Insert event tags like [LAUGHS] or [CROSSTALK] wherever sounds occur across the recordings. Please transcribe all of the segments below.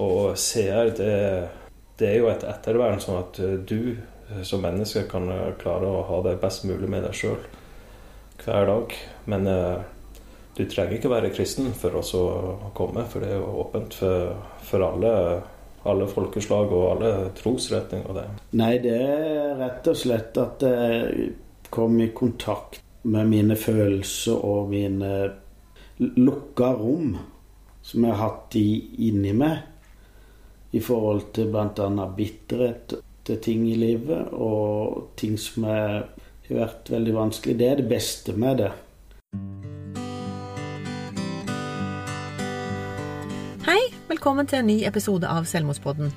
Og CR, det, det er jo et ettervern, sånn at eh, du eh, som menneske kan eh, klare å ha det best mulig med deg sjøl hver dag. Men eh, du trenger ikke være kristen for å komme, for det er jo åpent for, for alle, alle folkeslag og alle trosretninger. Det. Nei, det er rett og slett at jeg kom i kontakt med mine følelser og mine lukka rom som jeg har hatt de inni meg i forhold til bl.a. bitterhet til ting i livet og ting som har vært veldig vanskelig. Det er det beste med det. Hei, velkommen til en ny episode av Selvmordspodden.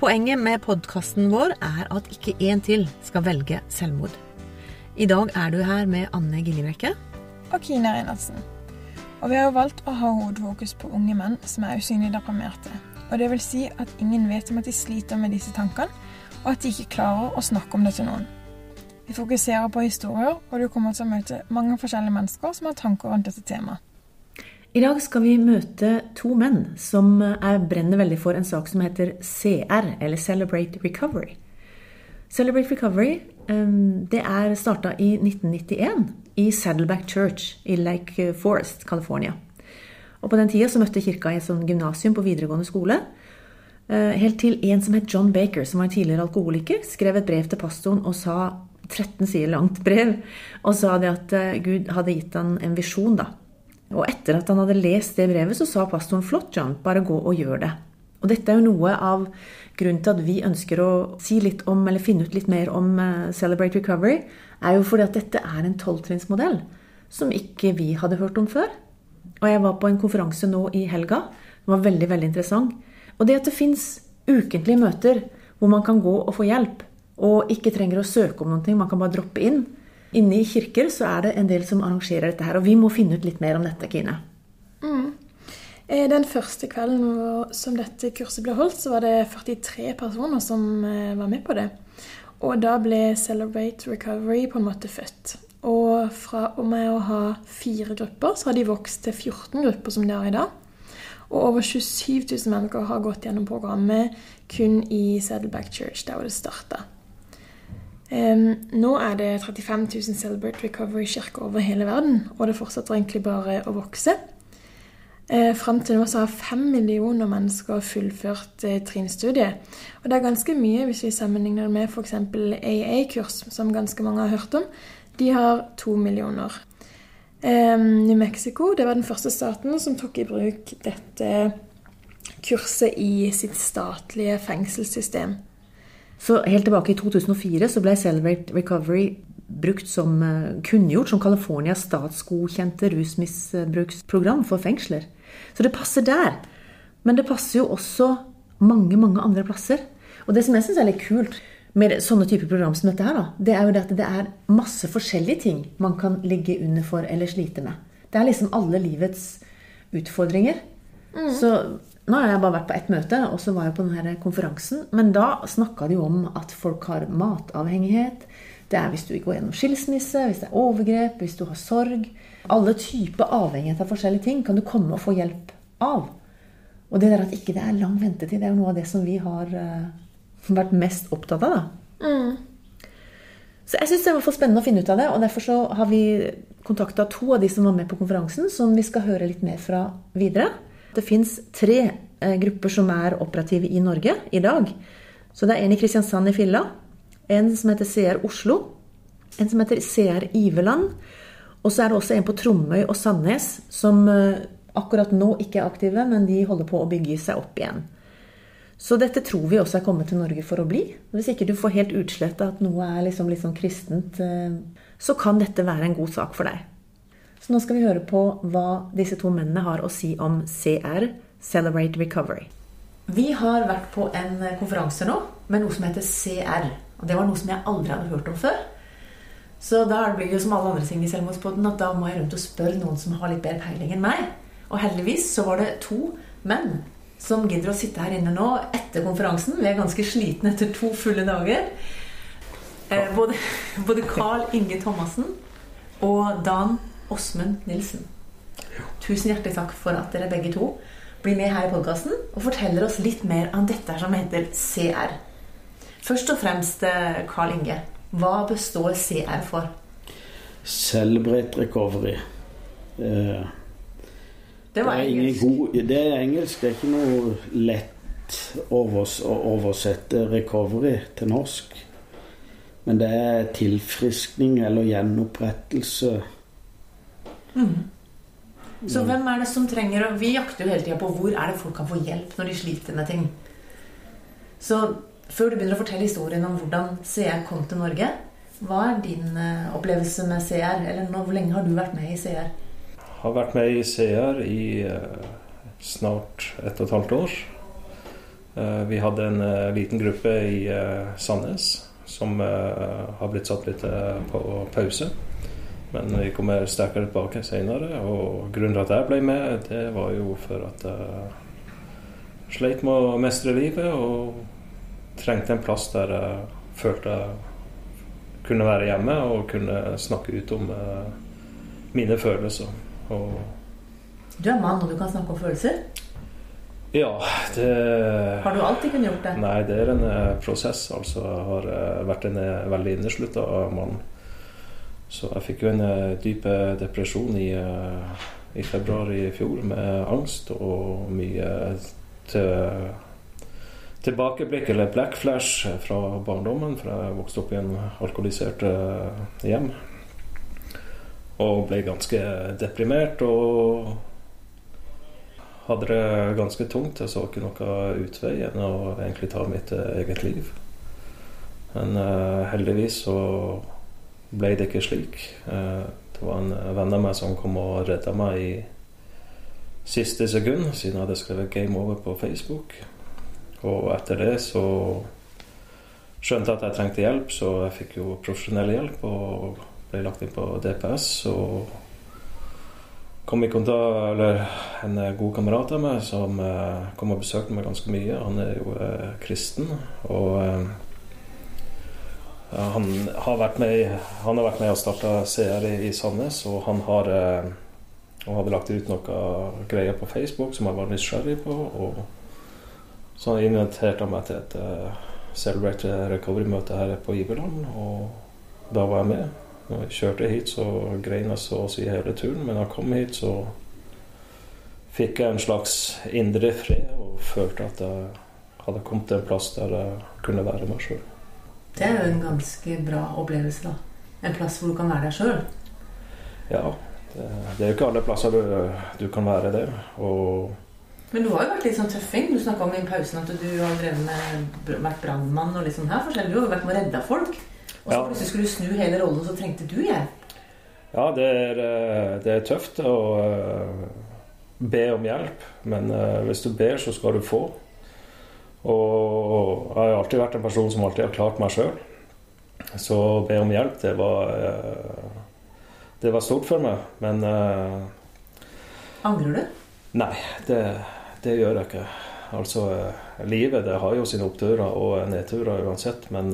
Poenget med podkasten vår er at ikke én til skal velge selvmord. I dag er du her med Anne Gillebrekke. og Kine Reinertsen. Og vi har jo valgt å ha hovedfokus på unge menn som er usynlig deprimerte. Og det vil si at ingen vet om at de sliter med disse tankene, og at de ikke klarer å snakke om det til noen. Vi fokuserer på historier, og du kommer til å møte mange forskjellige mennesker som har tanker rundt dette temaet. I dag skal vi møte to menn som er brenner veldig for en sak som heter CR, eller Celebrate Recovery. Celebrate Recovery um, det er starta i 1991 i Saddleback Church i Lake Forest, California. Og På den tida så møtte kirka i et sånn gymnasium på videregående skole. eh, Helt til en som het John Baker, som var en tidligere alkoholiker, skrev et brev til pastoren og sa 13 sider langt brev, og sa det at eh, Gud hadde gitt han en visjon. da. Og etter at han hadde lest det brevet, så sa pastoren 'flott, John, bare gå og gjør det'. Og dette er jo noe av grunnen til at vi ønsker å si litt om, eller finne ut litt mer om eh, Celebrate Recovery, er jo fordi at dette er en tolvtrinnsmodell som ikke vi hadde hørt om før. Og jeg var på en konferanse nå i helga. Den var veldig, veldig interessant. Og det at det fins ukentlige møter hvor man kan gå og få hjelp, og ikke trenger å søke om noe, man kan bare droppe inn. Inne i kirker så er det en del som arrangerer dette her, og vi må finne ut litt mer om dette, Kine. Mm. Den første kvelden som dette kurset ble holdt, så var det 43 personer som eh, var med på det. Og da ble Celebrate Recovery på en måte født. Og fra og med å ha fire grupper, så har de vokst til 14 grupper som de har i dag. Og over 27 000 mennesker har gått gjennom programmet kun i Saddleback Church, der hvor det starta. nå er det 35 000 Celebrate Recovery-kirker over hele verden, og det fortsetter egentlig bare å vokse. Eh, Fram til nå så har fem millioner mennesker fullført eh, trinnstudiet. Og det er ganske mye hvis vi sammenligner det med f.eks. AA-kurs, som ganske mange har hørt om. De har to millioner. New Mexico det var den første staten som tok i bruk dette kurset i sitt statlige fengselssystem. Så helt tilbake i 2004 så ble Celebrate Recovery brukt som eh, kunngjort som Californias statsgodkjente rusmisbruksprogram for fengsler. Så det passer der. Men det passer jo også mange, mange andre plasser. Og det som jeg syns er litt kult med sånne typer program som dette her, da, det er jo det at det er masse forskjellige ting man kan ligge under for eller slite med. Det er liksom alle livets utfordringer. Så nå har jeg bare vært på ett møte, og så var jeg på denne konferansen. Men da snakka de jo om at folk har matavhengighet. Det er hvis du går gjennom skilsmisse, hvis det er overgrep, hvis du har sorg. Alle typer avhengighet av forskjellige ting kan du komme og få hjelp av. Og det der at ikke det er lang ventetid, det er jo noe av det som vi har eh, vært mest opptatt av. da. Så jeg syns det var for spennende å finne ut av det, og derfor så har vi kontakta to av de som var med på konferansen, som vi skal høre litt mer fra videre. Det fins tre eh, grupper som er operative i Norge i dag. Så det er en i Kristiansand i Filla, en som heter CR Oslo, en som heter CR Iveland, og så er det også en på Tromøy og Sandnes som eh, akkurat nå ikke er aktive, men de holder på å bygge seg opp igjen. Så dette tror vi også er kommet til Norge for å bli. Hvis ikke du får helt utslett at noe er liksom sånn kristent, eh, så kan dette være en god sak for deg. Så nå skal vi høre på hva disse to mennene har å si om CR, Celebrate Recovery. Vi har vært på en konferanse nå med noe som heter CR. Og det var noe som jeg aldri hadde hørt om før. Så da blir det jo som alle andre ting i Selvmordspodden at da må jeg rundt og spørre noen som har litt bedre peiling enn meg. Og heldigvis så var det to menn som gidder å sitte her inne nå etter konferansen. Vi er ganske slitne etter to fulle dager. Eh, både, [LAUGHS] både Carl Inge Thomassen og Dan Åsmund Nilsen. Tusen hjertelig takk for at dere begge to blir med her i podkasten og forteller oss litt mer om dette som heter CR. Først og fremst, Carl Inge, hva består CR for? Celebrate recovery. Eh, Det var det, er engelsk. god, det er engelsk. Det er ikke noe lett overs, å oversette recovery til norsk. Men det er tilfriskning eller gjenopprettelse. Så hvem er det som trenger å Vi jakter jo hele tida på hvor er det folk kan få hjelp når de sliter med ting. Så før du begynner å fortelle historien om hvordan CR kom til Norge, hva er din eh, opplevelse med CR? Eller hvor lenge har du vært med i CR? Har vært med i CR i eh, snart ett og et halvt år. Eh, vi hadde en eh, liten gruppe i Sandnes som har blitt satt litt på pause. Men vi kommer sterkere tilbake senere. Og grunnen til at jeg ble med, det var jo for at jeg sleit med å mestre livet og trengte en plass der jeg følte jeg kunne være hjemme og kunne snakke ut om mine følelser. Og Du er mann, og du kan snakke om følelser. ja, det Har du alltid kunnet gjort det? Nei, det er en eh, prosess. Altså, jeg har eh, vært en eh, veldig inneslutta mann. Så jeg fikk jo en dyp depresjon i, i februar i fjor med angst og mye til, tilbakeblikk, eller black flash, fra barndommen. For jeg vokste opp i en alkoholisert hjem. Og ble ganske deprimert og hadde det ganske tungt. Jeg så ikke noe utvei enn å egentlig ta mitt eh, eget liv. Men uh, heldigvis så ble det ikke slik. Uh, det var en venn av meg som kom og redda meg i siste sekund, siden jeg hadde skrevet 'game over' på Facebook. Og etter det så skjønte jeg at jeg trengte hjelp, så jeg fikk jo profesjonell hjelp og ble lagt inn på DPS. og kom i kontakt eller en god kamerat av meg som eh, kom og besøkte meg ganske mye. Han er jo eh, kristen. Og eh, han har vært med Han har vært med og starta CR i, i Sandnes, og han har eh, og hadde lagt ut noe greier på Facebook som jeg var nysgjerrig på. Og så han inviterte meg til et eh, Celebrate Recovery-møte her på Iverland, og da var jeg med. Når jeg kjørte hit, så grein jeg så å si hele turen, men da jeg kom hit, så fikk jeg en slags indre fred og følte at jeg hadde kommet til en plass der jeg kunne være meg sjøl. Det er jo en ganske bra opplevelse, da. En plass hvor du kan være deg sjøl. Ja, det, det er jo ikke alle plasser du, du kan være det. Og Men du har jo vært litt sånn tøffing. Du snakka om i pausen at du har med vært brannmann og litt sånn her forskjellig. Du har jo vært med å redde folk. Og så Ja. plutselig skulle du snu hele rollen, og så trengte du hjelp. ja, det er, eh, det er tøft å eh, be om hjelp, men eh, hvis du ber, så skal du få. Og jeg har alltid vært en person som alltid har klart meg sjøl. Så å be om hjelp, det var Det var stort for meg. Men Angrer du? Nei, det, det gjør jeg ikke. Altså, livet det har jo sine oppturer og nedturer uansett, men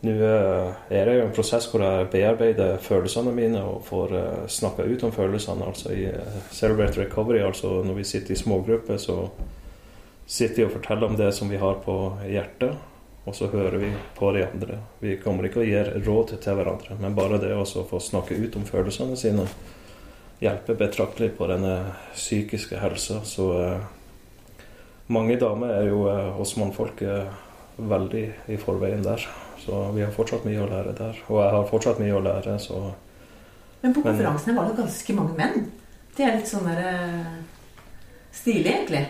nå eh, er det jo en prosess hvor jeg bearbeider følelsene mine og får uh, snakka ut om følelsene. Altså i eh, Celebrate Recovery, altså når vi sitter i smågrupper, så sitter vi og forteller om det som vi har på hjertet, og så hører vi på de andre. Vi kommer ikke å gi råd til hverandre, men bare det å få snakke ut om følelsene sine hjelper betraktelig på denne psykiske helsa. Så eh, mange damer er jo eh, hos mannfolk eh, veldig i forveien der. Så vi har fortsatt mye å lære der. Og jeg har fortsatt mye å lære, så Men på konferansene var det ganske mange menn. Det er litt sånn der eh, stilig, egentlig.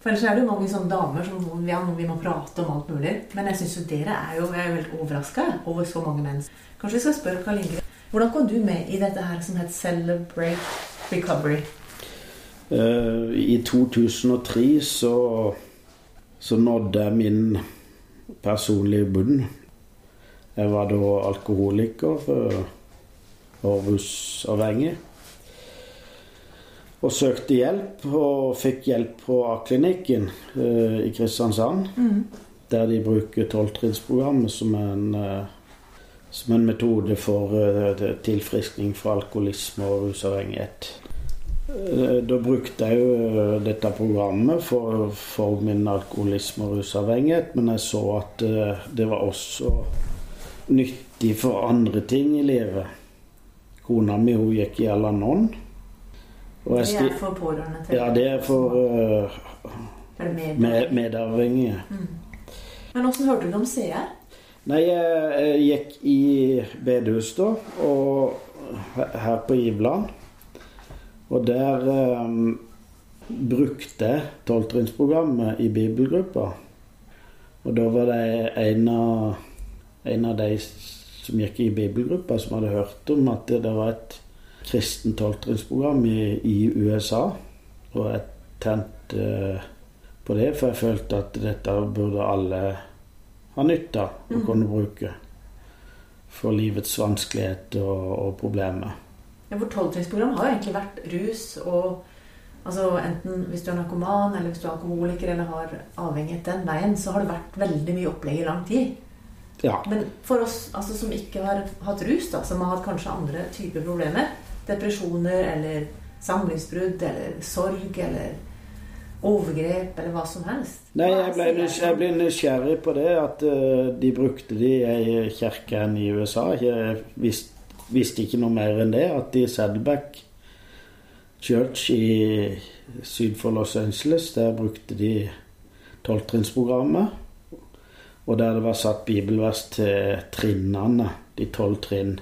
For ellers er det jo mange sånne damer som ja, vi må prate om alt mulig. Men jeg syns jo dere er jo jeg er veldig overraska over så mange menn. Kanskje vi skal spørre Karl Inge Hvordan kom du med i dette her som het Celebrate Recovery? Uh, I 2003 så, så nådde jeg min personlige bunn. Jeg var da alkoholiker rusavhengig. Og søkte hjelp, og fikk hjelp på A-klinikken eh, i Kristiansand. Der de bruker tolvtrinnsprogrammet som, en, eh, som en metode for eh, tilfriskning fra alkoholisme og rusavhengighet. Eh, Da brukte jeg jo eh, dette programmet for, for min alkoholisme og rusavhengighet, men jeg så at eh, det var også nyttig for andre ting i livet. Kona mi hun gikk i Al-Anon. Det er for pårørende til ja, det er for Er med, medavhengige. Mm. Men åssen hørte du om CR? Nei, jeg, jeg gikk i bedehus da, og her på Ivland. Og der eh, brukte jeg tolvtrinnsprogrammet i bibelgruppa. Og da var det en av, en av de som gikk i bibelgruppa, som hadde hørt om at det, det var et kristent tolvtrinnsprogram i, i USA. Og jeg tente eh, på det, for jeg følte at dette burde alle ha nytte av og kunne bruke for livets vanskeligheter og, og problemer. For tolvtrinnsprogram har jo egentlig vært rus og Altså Enten hvis du er narkoman eller hvis du er alkoholiker eller har avhengighet den veien, så har det vært veldig mye opplegg i lang tid. Ja. Men for oss altså, som ikke har hatt rus, da, som har hatt kanskje andre typer problemer, depresjoner eller samlivsbrudd eller sorg eller overgrep eller hva som helst Nei, jeg ble, jeg ble nysgjerrig på det, at uh, de brukte det i kirken i USA. Jeg visste, visste ikke noe mer enn det, at i Saddleback Church i syd for Los Angeles, der brukte de tolvtrinnsprogrammet. Og der det var satt bibelvers til trinnene, de tolv trinn.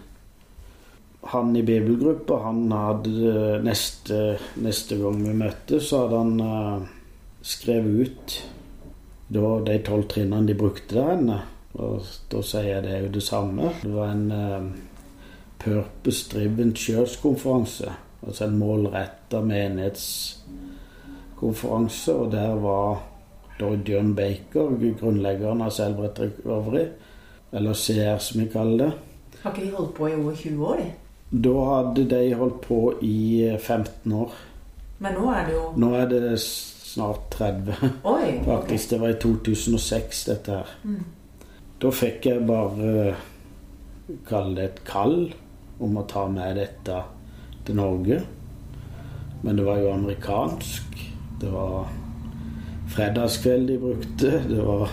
Han i bibelgruppa, han hadde neste, neste gang vi møttes, så hadde han eh, skrevet ut da de tolv trinnene de brukte der inne. Og da sier jeg det er jo det samme. Det var en eh, Purpose Driven Church-konferanse. Altså en målretta menighetskonferanse. Og der var Dorian John Baker, grunnleggeren av Celebrate Recovery, eller CR som vi kaller det. Har ikke de holdt på i over 20 år, de? Da hadde de holdt på i eh, 15 år. Men nå er det jo Nå er det snart 30. Oi! Faktisk, det var i 2006 dette her. Da fikk jeg bare kalle det et kall om å ta med dette til Norge. Men det var jo amerikansk. Det var fredagskveld de brukte. Det var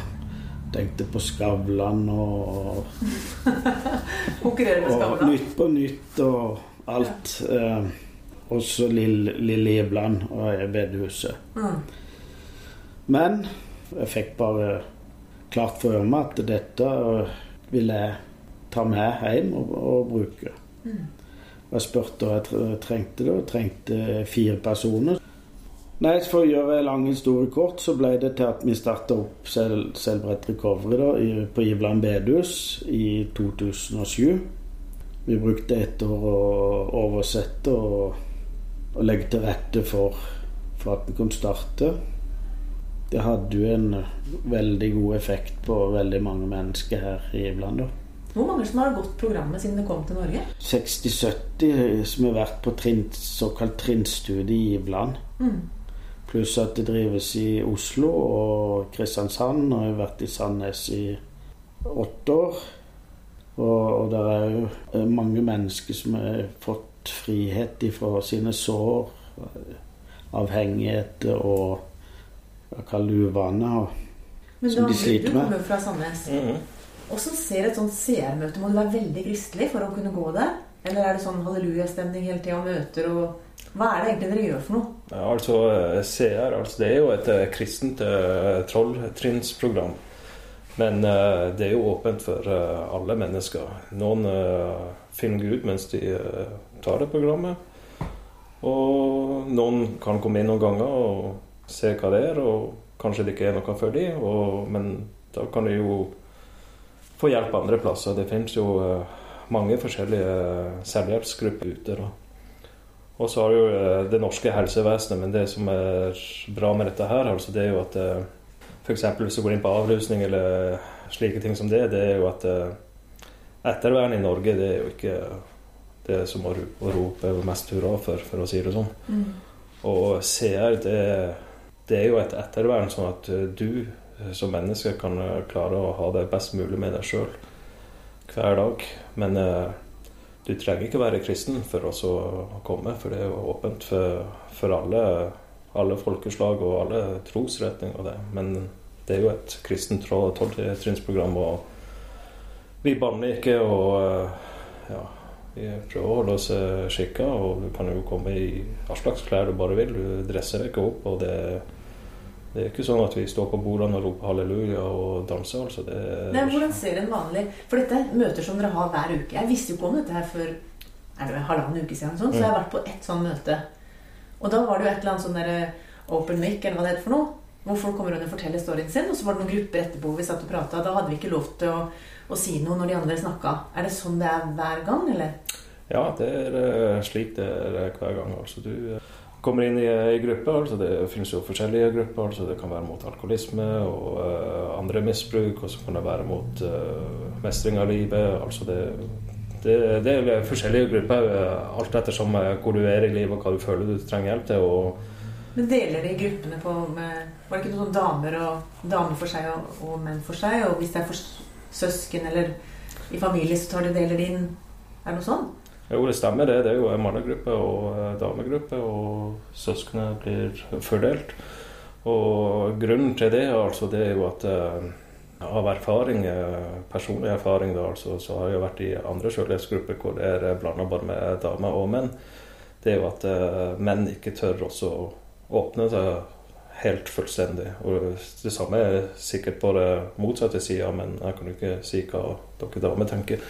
Tenkte på Skavlan og, med [LAUGHS] og Skavlan. Nytt på Nytt og alt. Eh, også Lille, Lille Ibland og bedehuset. Mm. Men jeg fikk bare klart for meg at dette ville jeg ta med hjem og, og bruke. Og jeg spurte hva jeg trengte da. Trengte fire personer. Nei, For å gjøre en lang historie kort, så ble det til at vi starta opp Cel- Selvbrett Recovery da, i, på Ivland bedehus i 2007. Vi brukte ett år å oversette og, og legge til rette for, for at vi kunne starte. Det hadde jo en veldig god effekt på veldig mange mennesker her i Ivland. da. Hvor mange som har gått programmet siden det kom til Norge? 60-70 som har vært på trinn, såkalt trinnstudie i Ivland. Pluss at det drives i Oslo og Kristiansand, og jeg har vært i Sandnes i åtte år. Og, og det er jo eh, mange mennesker som har fått frihet ifra sine sår, eh, avhengigheter og hva kaller du uvaner. Men Som de sliter du med. kommer jo fra Sandnes. Hvordan ser et sånt CR-møte? Må du være veldig kristelig for å kunne gå der? Eller er det sånn hallelujastemning hele tida møter og Hva er det egentlig dere gjør for noe? Ja, altså eh, CR altså, det er jo et eh, kristent uh, trolltrinnsprogram. Men uh, det er jo åpent for uh, alle mennesker. Noen eh, finner Gud mens de eh, tar det programmet. Og noen kan komme inn noen ganger og se hva det er, og kanskje det ikke er noe for dem. Men da kan de jo få hjelp andre plasser. Det finnes jo eh, mange forskjellige selvhjelpsgrupper ute. da. Og så har du jo eh, det norske helsevesenet, men det som er bra med dette her, altså det er jo at eh, f.eks. hvis du går inn på avrusning eller slike ting som det, det er jo at eh, ettervern i Norge det er jo ikke det som å rope mest hurra for, for å si det sånn. Og CR, det, det er jo et ettervern sånn at eh, du eh, som menneske kan eh, klare å ha det best mulig med deg sjøl hver dag. Men eh, du trenger ikke være kristen for å komme, for det er jo åpent for, for alle, alle folkeslag og alle trosretninger. Det. Men det er jo et kristent tolvtrinnsprogram, og vi banner ikke. og eh, ja, vi prøver å holde oss eh, skikka, og du kan jo komme i hva slags klær du bare vil. Du dresser deg ikke opp. og det, det er ikke sånn at vi står på bordene og roper halleluja og danser. altså. Det, Nei, hvordan ser en vanlig For dette er møter som dere har hver uke. Jeg visste jo ikke om dette her for er det halvannen uke siden, sånn, så jeg har vært på ett sånn møte. Og da var det jo et eller annet sånn der open mic, eller hva det heter for noe. Hvor folk kommer rundt og forteller storyen sin, og så var det noen grupper etterpå hvor vi satt og prata. Da hadde vi ikke lov til å, å si noe når de andre snakka. Er det sånn det er hver gang, eller? Ja, det er eh, slik det er hver gang. Altså, du eh, kommer inn i ei gruppe. Altså, det finnes jo forskjellige grupper. Altså, det kan være mot alkoholisme og uh, andre misbruk. Og så kan det være mot uh, mestring av livet. Altså, det, det, det er forskjellige grupper eh, alt ettersom hvor du er i livet og hva du føler du trenger hjelp til. Men deler de gruppene på med, Var det ikke noen sånn damer og damer for seg og, og menn for seg? Og hvis det er for søsken eller i familie, så tar de deler inn Er det noe sånn? Jo, det stemmer det. Det er jo en mannegruppe og en damegruppe, og søsknene blir fordelt. Og grunnen til det, altså, det er jo at eh, av erfaring, eh, personlig erfaring, da, altså, så har jeg vært i andre kjølighetsgrupper hvor det er blanda bare med damer og menn. Det er jo at eh, menn ikke tør også å åpne seg helt fullstendig. Og det samme er sikkert på det motsatte sida, men jeg kan jo ikke si hva dere damer tenker.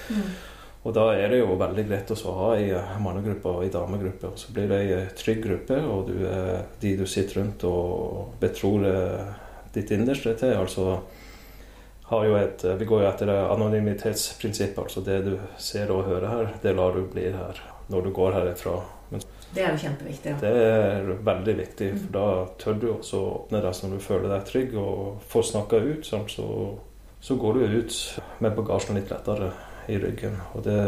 Og da er det jo veldig greit å ha i mannegrupper og i damegrupper. Så blir det ei trygg gruppe, og du er de du sitter rundt og betror eh, ditt innerste til. Altså har jo et, Vi går jo etter anonymitetsprinsippet. Altså det du ser og hører her, det lar du bli her når du går herifra. Men Det er jo kjempeviktig. Ja. det er veldig viktig, for da tør du også å åpne deg når du føler deg trygg og får snakka ut. sant, Så, så går du ut med bagasjen litt lettere i ryggen. Og det,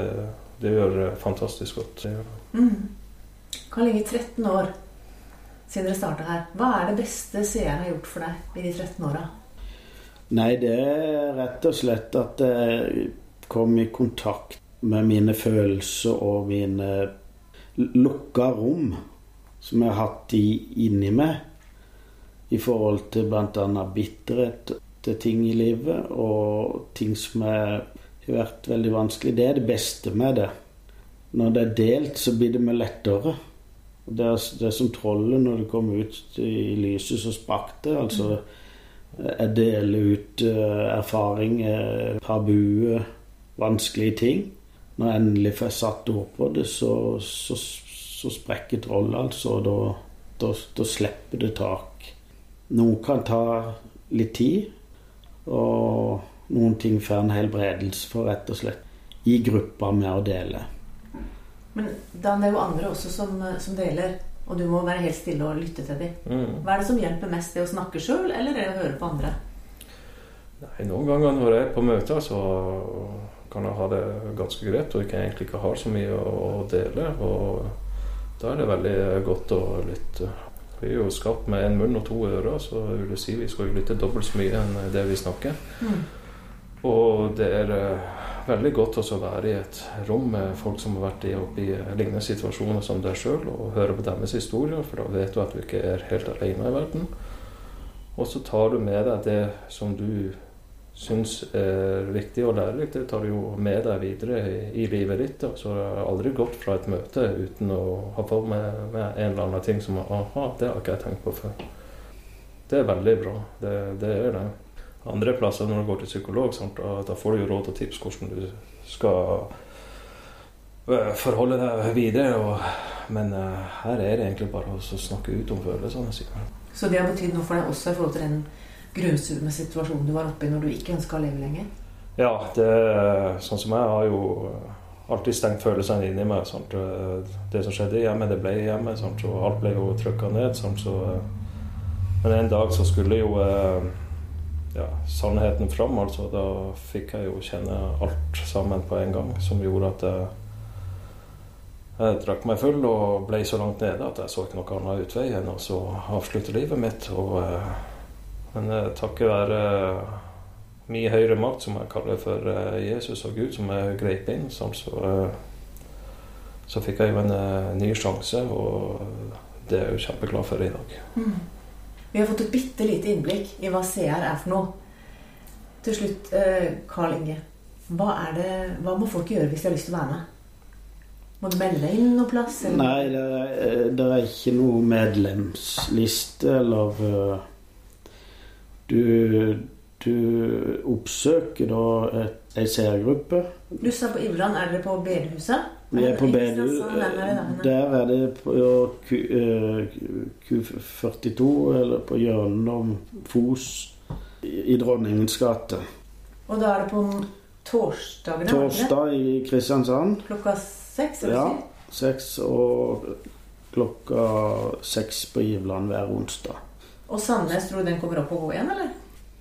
det gjør fantastisk godt. Det gjør det. Mm. Kan ligge 13 år siden dere starta her. Hva er det beste seeren har gjort for deg i de 13 åra? Nei, det er rett og slett at jeg kom i kontakt med mine følelser og mine lukka rom som jeg har hatt de inni meg i forhold til bl.a. bitterhet til ting i livet og ting som er, vært veldig vanskelig. Det er det beste med det. Når det er delt, så blir det mye lettere. Det er, det er som trollet når det kommer ut i lyset, så sprakk det. Altså, jeg deler ut eh, erfaring, eh, tabuer, vanskelige ting. Når jeg endelig får satt ord på det, så, så, så sprekker trollet, altså. Da, da, da slipper det tak. Noe kan ta litt tid, og noen ting får en helbredelse for, rett og slett. I gruppa med å dele. Men Dan, det er jo andre også som, som deler, og du må være helt stille og lytte til dem. Mm. Hva er det som hjelper mest? Det å snakke sjøl, eller det å høre på andre? Nei, Noen ganger når jeg er på møter, så kan jeg ha det ganske greit og ikke egentlig ikke har så mye å dele. Og da er det veldig godt å lytte. Vi er jo skapt med en munn og to ører, så vil jeg si vi skal lytte dobbelt så mye enn det vi snakker. Og det er eh, veldig godt også å være i et rom med folk som har vært i, i lignende situasjoner som deg sjøl, og høre på deres historier, for da vet du at du ikke er helt alene i verden. Og så tar du med deg det som du syns er viktig og lærerikt, det tar du jo med deg videre i, i livet ditt. Og så har jeg aldri gått fra et møte uten å ha på med, med en eller annen ting som Aha, det har ikke jeg tenkt på før. Det er veldig bra. Det, det er det. Andre plasser når du går til psykolog, sant, da, da får du jo råd og tips hvordan du skal øh, forholde deg videre. Og, men øh, her er det egentlig bare å snakke ut om følelsene sine. Så det har betydd noe for deg også i forhold til den grunnsugne situasjonen du var oppe i når du ikke ønska å leve lenger? Ja, det, sånn som jeg har jo alltid stengt følelsene inni meg. Sant? Eh, Det som skjedde hjemme, det ble hjemme. Sant? Og alt ble jo trykka ned. Sant? Så, eh, men en dag så skulle jo eh, ja, sannheten fram. Altså. Da fikk jeg jo kjenne alt sammen på en gang, som gjorde at jeg, jeg drakk meg full og ble så langt nede at jeg så ikke noe annet utvei enn å avslutte livet mitt. Og, eh, men eh, takket være mye min høyre makt, som jeg kaller for eh, Jesus og Gud, som jeg grep inn, sånn, så, eh, så fikk jeg jo en eh, ny sjanse, og det er jeg jo kjempeglad for i dag. Vi har fått et bitte lite innblikk i hva CR er for noe. Til slutt, eh, Karl Inge. Hva, er det, hva må folk gjøre hvis de har lyst til å være med? Må du melde deg inn noen plass? eller? Nei, det er, det er ikke noe medlemsliste eller øh, Du, du oppsøker da ei seergruppe. Du sa på Ivland, er dere på bedehuset? Vi er på er det da? Der er det på Q, øh, Q42, eller på hjørnet Fos i i Dronningens gate. Og da er det på torsdagen? Torsdag i Kristiansand. Klokka seks? eller Ja. Seks og klokka seks på Givland hver onsdag. Og Sandnes, tror du den kommer opp og går igjen, eller?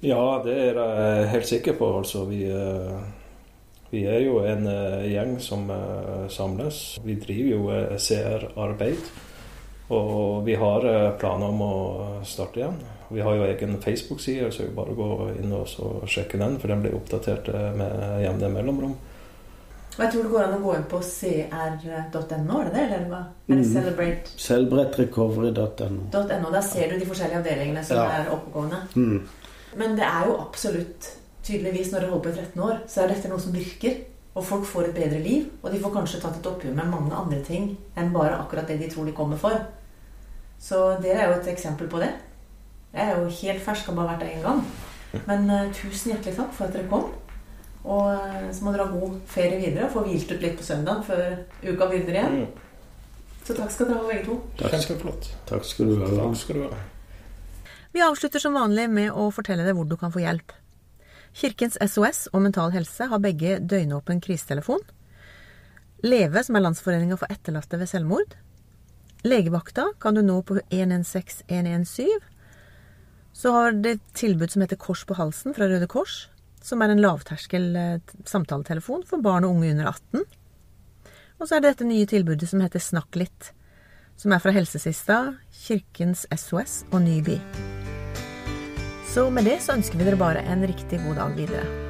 Ja, det er jeg helt sikker på. Altså, vi, eh, vi er jo en eh, gjeng som eh, samles. Vi driver jo eh, CR-arbeid. Og vi har planer om å starte igjen. Vi har jo egen Facebook-side, så er bare gå inn og så sjekke den, for den blir oppdatert med jevne mellomrom. Og jeg tror det går an å gå inn på cr.no, er det det? Eller hva? Er det Celebrate? celebrate.no? .no, Da ser du de forskjellige avdelingene som Ja. er oppegående. Mm. Men det er jo absolutt tydeligvis, når dere holder på i 13 år, så er dette noe som virker. Og folk får et bedre liv. Og de får kanskje tatt et oppgjør med mange andre ting enn bare akkurat det de tror de kommer for. Så dere er jo et eksempel på det. Jeg er jo helt fersk, har bare vært der én gang. Men uh, tusen hjertelig takk for at dere kom. Og uh, så må dere ha god ferie videre og få hvilt ut litt på søndag før uka begynner igjen. Mm. Så takk skal dere ha, begge to. Kjempeflott. Takk skal du ha. Takk skal du ha. Vi avslutter som vanlig med å fortelle deg hvor du kan få hjelp. Kirkens SOS og Mental Helse har begge døgnåpen krisetelefon. Leve, som er Landsforeninga for etterlatte ved selvmord. Legevakta kan du nå på 116 117. Så har det et tilbud som heter Kors på halsen fra Røde Kors, som er en lavterskel eh, samtaletelefon for barn og unge under 18. Og så er det dette nye tilbudet som heter Snakk litt, som er fra Helsesista, Kirkens SOS og Nyby. Så med det så ønsker vi dere bare en riktig god dag videre.